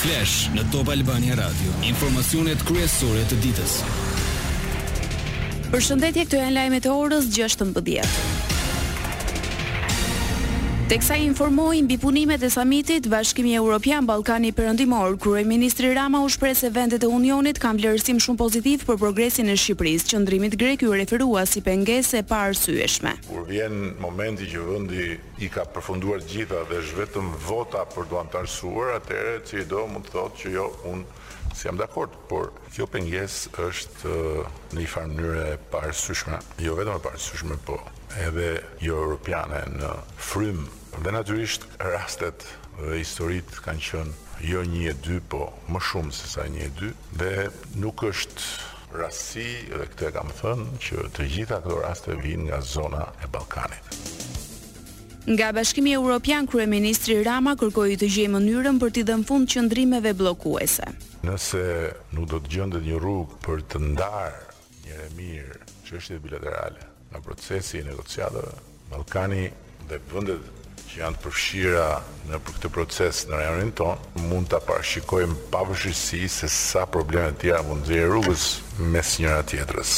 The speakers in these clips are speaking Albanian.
Flash në Top Albania Radio, informacionet kryesore të ditës. Përshëndetje, këto janë lajmet e orës 16. Teksa informoi mbi punimet e samitit Bashkimi Evropian Ballkani Perëndimor, kryeministri Rama u shpreh se vendet e Unionit kanë vlerësim shumë pozitiv për progresin e Shqipërisë. Qëndrimit grek iu referua si pengesë e paarsyeshme. Kur vjen momenti që vendi i ka përfunduar të gjitha dhe është vetëm vota për t'u anëtarësuar, atëherë cilido mund të thotë që jo, unë s'jam dakord, por, kjo pengesë është në një farë mënyre e paarsyeshme, jo vetëm e paarsyeshme, po edhe jo europiane në frymë dhe natyrisht rastet dhe historitë kanë qenë jo një e dy, po më shumë sesa një e dy dhe nuk është. Rastësi dhe këtë e kam thënë që të gjitha këto raste vijnë nga zona e Ballkanit. Nga Bashkimi Evropian kryeministri Rama kërkoi të gjejë mënyrën për t'i dhënë fund qëndrimeve bllokuese. Nëse nuk do të gjendet një rrugë për të ndarë njëherë e mirë çështjet bilaterale, Nga procesi i negociatave, Ballkani dhe vendet që janë të përfshira nëpër këtë proces në rajonin tonë, mund ta parashikojmë pa vështirësi se sa probleme të tjera mund të nxjerrin rrugës mes njëra tjetrës.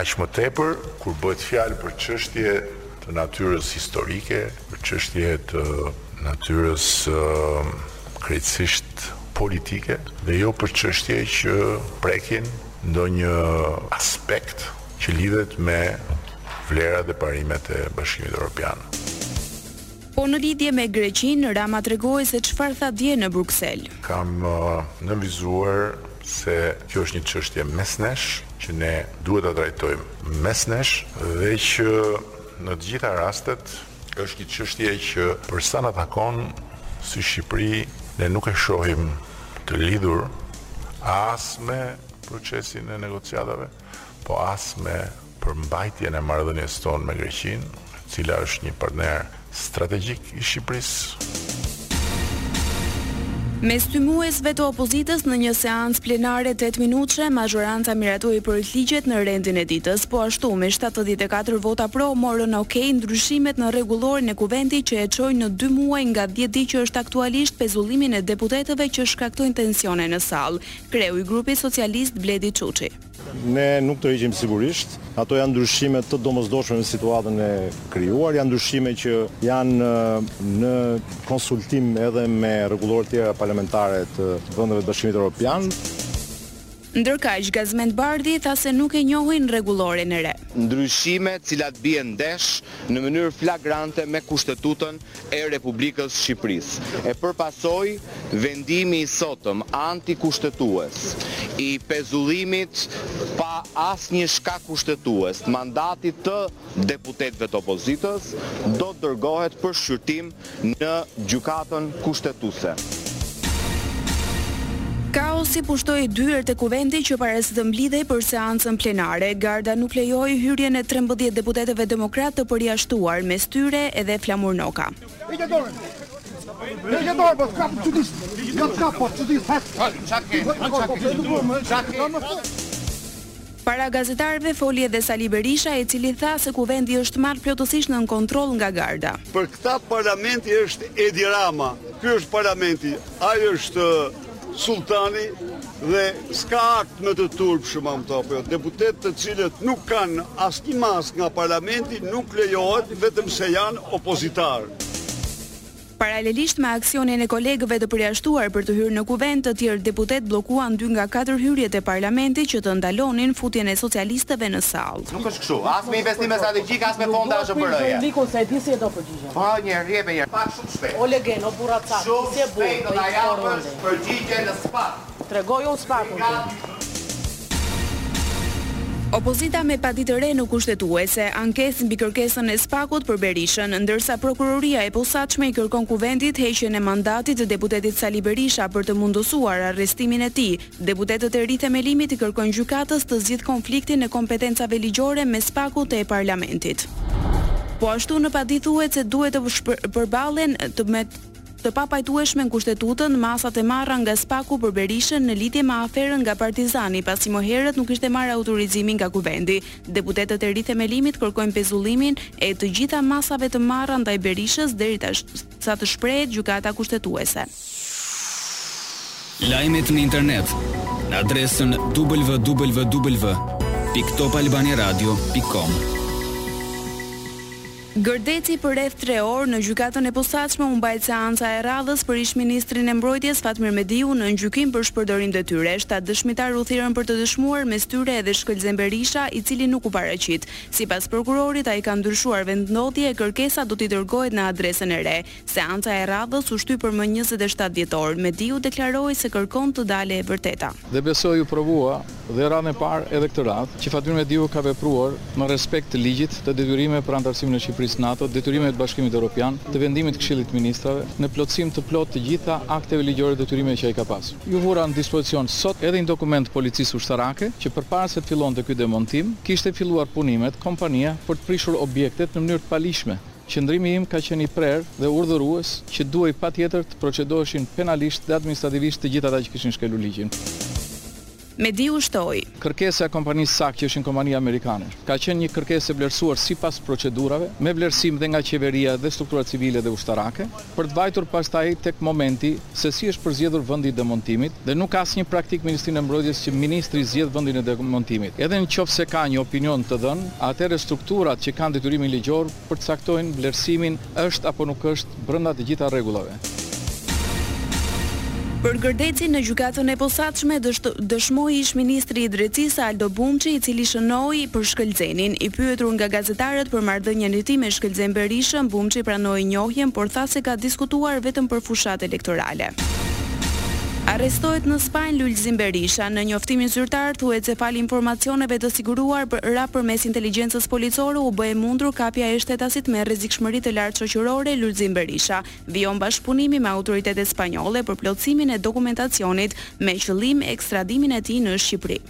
Aq më tepër kur bëhet fjalë për çështje të natyrës historike, për çështje të natyrës krejtësisht politike dhe jo për çështje që prekin ndonjë aspekt që lidhet me vlerat dhe parimet e Bashkimit Europian. Po në lidhje me Greqinë, Rama tregoi se çfarë tha dje në Bruksel. Kam nënvizuar se kjo është një çështje mes nesh, që ne duhet ta trajtojmë mes nesh dhe që në të gjitha rastet është një çështje që për sa na takon si Shqipëri ne nuk e shohim të lidhur as me procesin e negociatave, po as me përmbajtjen e marrëdhënies tonë me Greqinë, e cila është një partner strategjik i Shqipërisë. Mes tymuesve të opozitës në një seancë plenare 8 minutëshe, mazhoranca miratoi projektligjet në rendin e ditës. Po ashtu, me 74 vota pro morën ok ndryshimet në rregulloren e Kuvendit që e çojnë në 2 muaj nga 10 ditë që është aktualisht pezullimin e deputetëve që shkaktojnë tensione në sallë. Kreu i grupit socialist Bledi Çuçi. Ne nuk tërhiqemi sigurisht. Ato janë ndryshime të domosdoshme në situatën e krijuar, janë ndryshime që janë në konsultim edhe me rregulloret e tjera parlamentare të vendeve të Bashkimit Evropian. Ndërkaq, Gazment Bardhi tha se nuk e njohin rregulloren e re. Ndryshime, të cilat bien ndesh në mënyrë flagrante me Kushtetutën e Republikës së Shqipërisë e për pasojë vendimi i sotëm antikushtetues i pezullimit pa asnjë shkak kushtetues të mandatit të deputetëve të opozitës do të dërgohet për shqyrtim në Gjykatën Kushtetuese. Kaosi pushtoi dyert e Kuvendit që para se të mblidhej për seancën plenare, garda nuk lejoi hyrjen e trembëdhjetë deputetëve demokratë të përjashtuar, mes tyre edhe Flamur Noka. Para gazetarëve foli edhe Sali Berisha, i cili tha se Kuvendi është marrë plotësisht nën kontroll nga garda. Për këta parlamenti është Edi Rama, ky është parlamenti, ai është sulltani dhe s'ka akt më të turpshëm apo apo jo. Deputetë të cilët nuk kanë asnjë masë nga parlamenti nuk lejohen vetëm se janë opozitarë. Paralelisht me aksionin e kolegëve të përjashtuar për të hyrë në Kuvend, të tjerë deputetë bllokuan dy nga katër hyrjet e Parlamentit që të ndalonin futjen e socialistëve në sallë. Nuk është kështu. As me investime strategjike, as me fonde ASHBRJ-e. Po, një herë, rri një herë. Pak shumë shpejt. Shumë shpejt do ta japësh përgjigjen në SPAK. Tregoj unë SPAK-un tim. Opozita me padi të re në Kushtetuese, ankesë mbi kërkesën e SPAK-ut për Berishën, ndërsa Prokuroria e Posaçme i kërkon Kuvendit heqjen e mandatit të deputetit Sali Berisha për të mundësuar arrestimin e tij, deputetët e Rithemelimit i kërkojnë gjykatës të zgjidhë konfliktin e kompetencave ligjore mes SPAK-ut e Parlamentit. Po ashtu në padi thuhet se duhet të përballen me Të papajtueshme me Kushtetutën, masat e marra nga SPAK-u për Berishën në lidhje me aferën nga Partizani, pasi më herët nuk ishte marrë autorizimi nga Kuvendi. Deputetët e Rithemelimit kërkojnë pezullimin e të gjitha masave të marra ndaj Berishës derisa të shprehet Gjykata Kushtetuese. Lajmet në internet në adresën www.topalbaniaradio.com. Gërdeci për rreth tre orë në gjykatën e posaçme u mbajt seanca e radhës për ish-ministrin e Mbrojtjes Fatmir Mediu nën gjykim për shpërdorim detyre, shtatë dëshmitarë u thirrën për të dëshmuar mes tyre edhe Shkëlzen Berisha i cili nuk u paraqit. Sipas prokurorit ai ka ndryshuar vendndodhje e kërkesa do t'i dërgohet në adresën e re. Seanca e radhës u shty për më njëzet e shtatë dhjetor, Mediu deklaroi se kërkon të dalë e vërteta. Dhe besoj u provua dhe radhën e parë edhe këtë radhë, që Fatmir Mediu ka vepruar në respekt të ligjit, të detyrimeve për anëtarësimin e Shqipërisë në NATO, detyrimeve të Bashkimit Europian, të vendimit të Këshillit të Ministrave, në plotësim të plotë të gjitha akteve ligjore, detyrimeve që ai ka pasur. Ju vura në dispozicion sot edhe një dokument të Policisë Ushtarake, që përpara se të fillonte ky demontim, kishte filluar punimet kompania për të prishur objektet në mënyrë të paligjshme, Qëndrimi im ka qenë i prerë dhe urdhërues që duhej patjetër të procedoheshin penalisht dhe administrativisht të gjithë ata që kishin shkelur ligjin. Mediu shtoi. Kërkesa e kompanisë sak, që është një kompani amerikane, ka qenë një kërkesë e vlerësuar sipas procedurave, me vlerësim dhe nga qeveria dhe strukturat civile dhe ushtarake. për të vajtur pastaj tek momenti se si është përzgjedhur vendi i demontimit dhe nuk ka asnjë praktikë në Ministrinë e Mbrojtjes që ministri zgjedh vendin e demontimit. Edhe në qoftë se ka një opinion të dhënë, atëherë strukturat që kanë detyrimin ligjor për të caktojnë vlerësimin është apo nuk është brenda të gjitha rregullave. Për Gërdecin në gjykatën e posaçme dëshmoi ish-ministri i Drejtësisë Aldo Bumçi, i cili shënoi për Shkëlzenin. I pyetur nga gazetarët për marrëdhënien e tij me Shkëlzen Berishën, Bumçi pranoi njohjen, por tha se ka diskutuar vetëm për fushata elektorale. Arrestohet në Spanjë Lulzim Berisha, në njoftimin zyrtar thuhet se falë informacioneve të siguruara përmes inteligjencës policore u bë e mundur kapja e shtetasit me rrezikshmëri të lartë shoqërore, Lulzim Berisha, vijon bashkëpunimi me autoritetet spanjolle për plotësimin e dokumentacionit me qëllim ekstradimin e tij në Shqipëri.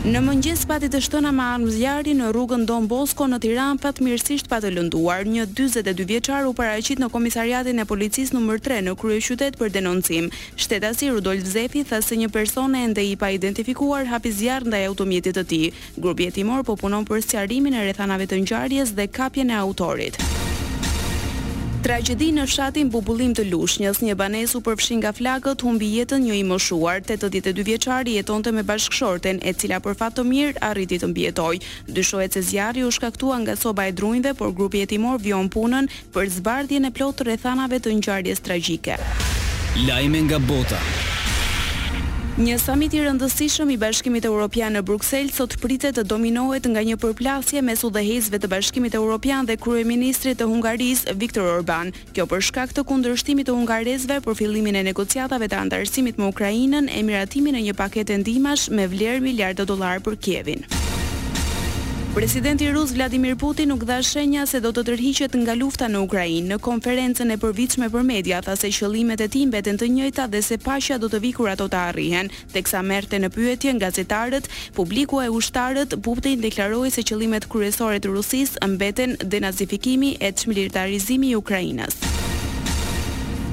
Në mëngjes pati të shtëna me armë zjarri në rrugën Don Bosko në Tiranë, fatmirësisht pa të lënduar. Një dyzet e dy vjeçar u paraqit në komisariatin e policisë numër tre në kryeqytet për denoncim. Shtetasi Rudolf Zefi tha se një person ende i paidentifikuar hapi zjarr ndaj automjetit të tij. Grupi hetimor po punon për sqarimin e rrethanave të ngjarjes dhe kapjen e autorit. Tragjedi në fshatin Bubullim të Lushnjës, një banesë u përfshi nga flakët, humbi jetën një i moshuar. Tetëdhjetë e dy vjeçari jetonte me bashkëshorten, e cila për fat të mirë arriti të mbijetojë. Dyshohet se zjarri u shkaktua nga soba e drunjve, por grupi hetimor vijon punën për zbardhjen e plotë të rrethanave të ngjarjes tragjike. Lajme nga bota. Një samit i rëndësishëm i Bashkimit Europian në Bruksel sot pritet të dominohet nga një përplasje mes udhëheqësve të Bashkimit Europian dhe kryeministrit të Hungarisë, Viktor Orban. Kjo për shkak të kundërshtimit të hungarezëve për fillimin e negociatave të anëtarësimit me Ukrainën e miratimin e një pakete ndihmash me vlerë miliarda dollarë për Kievin. Presidenti rus Vladimir Putin nuk dha shenja se do të tërhiqet nga lufta në Ukrainë. Në konferencën e përvitshme për media tha se qëllimet e tij mbeten të njëjta dhe se paqja do të vijë kur ato të arrihen. Teksa merrte pyetje nga gazetarët, publiku e ushtarët, Putin deklaroi se qëllimet kryesore të Rusisë mbeten denazifikimi e çmilitarizimi i Ukrainës.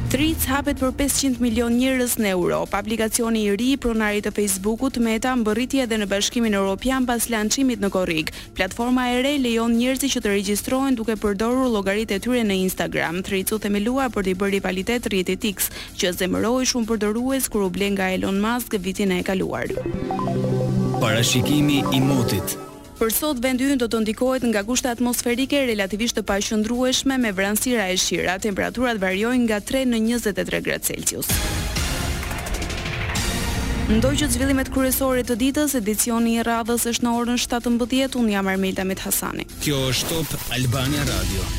Threads hapet për pesëqind milionë njerëz në Europë. Aplikacioni i ri i pronarit të Facebook-ut, Meta mbërriti edhe në Bashkimin Europian pas lançimit në korrik. Platforma e re lejon njerëzit që të regjistrohen duke përdorur llogaritë e tyre në Instagram, Threads u themelua për t'i bërë rivalitet rrjetit X, që zemëroi shumë përdorues kur u ble nga Elon Musk vitin e kaluar. Parashikimi i motit. Për sot vendi ynë do të ndikohet nga kushte atmosferike relativisht të paqëndrueshme me vranësira e shira, temperaturat variojnë nga tre në njëzet e tre gradë Celsius. Ndoqët zhvillimet kryesore të ditës, edicioni i radhës është në orën shtatëmbëdhjetë, unë jam Armelda Mithasani. Kjo është Top Albania Radio.